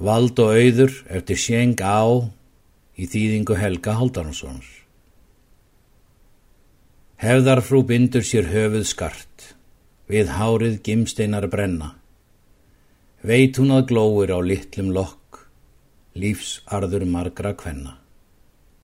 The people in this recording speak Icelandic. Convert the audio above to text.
Vald og auður eftir Sjeng á í þýðingu Helga Haldanssons. Hefðar frú bindur sér höfuð skart, við hárið gimsteinar brenna. Veit hún að glóir á litlum lokk, lífsarður margra kvenna.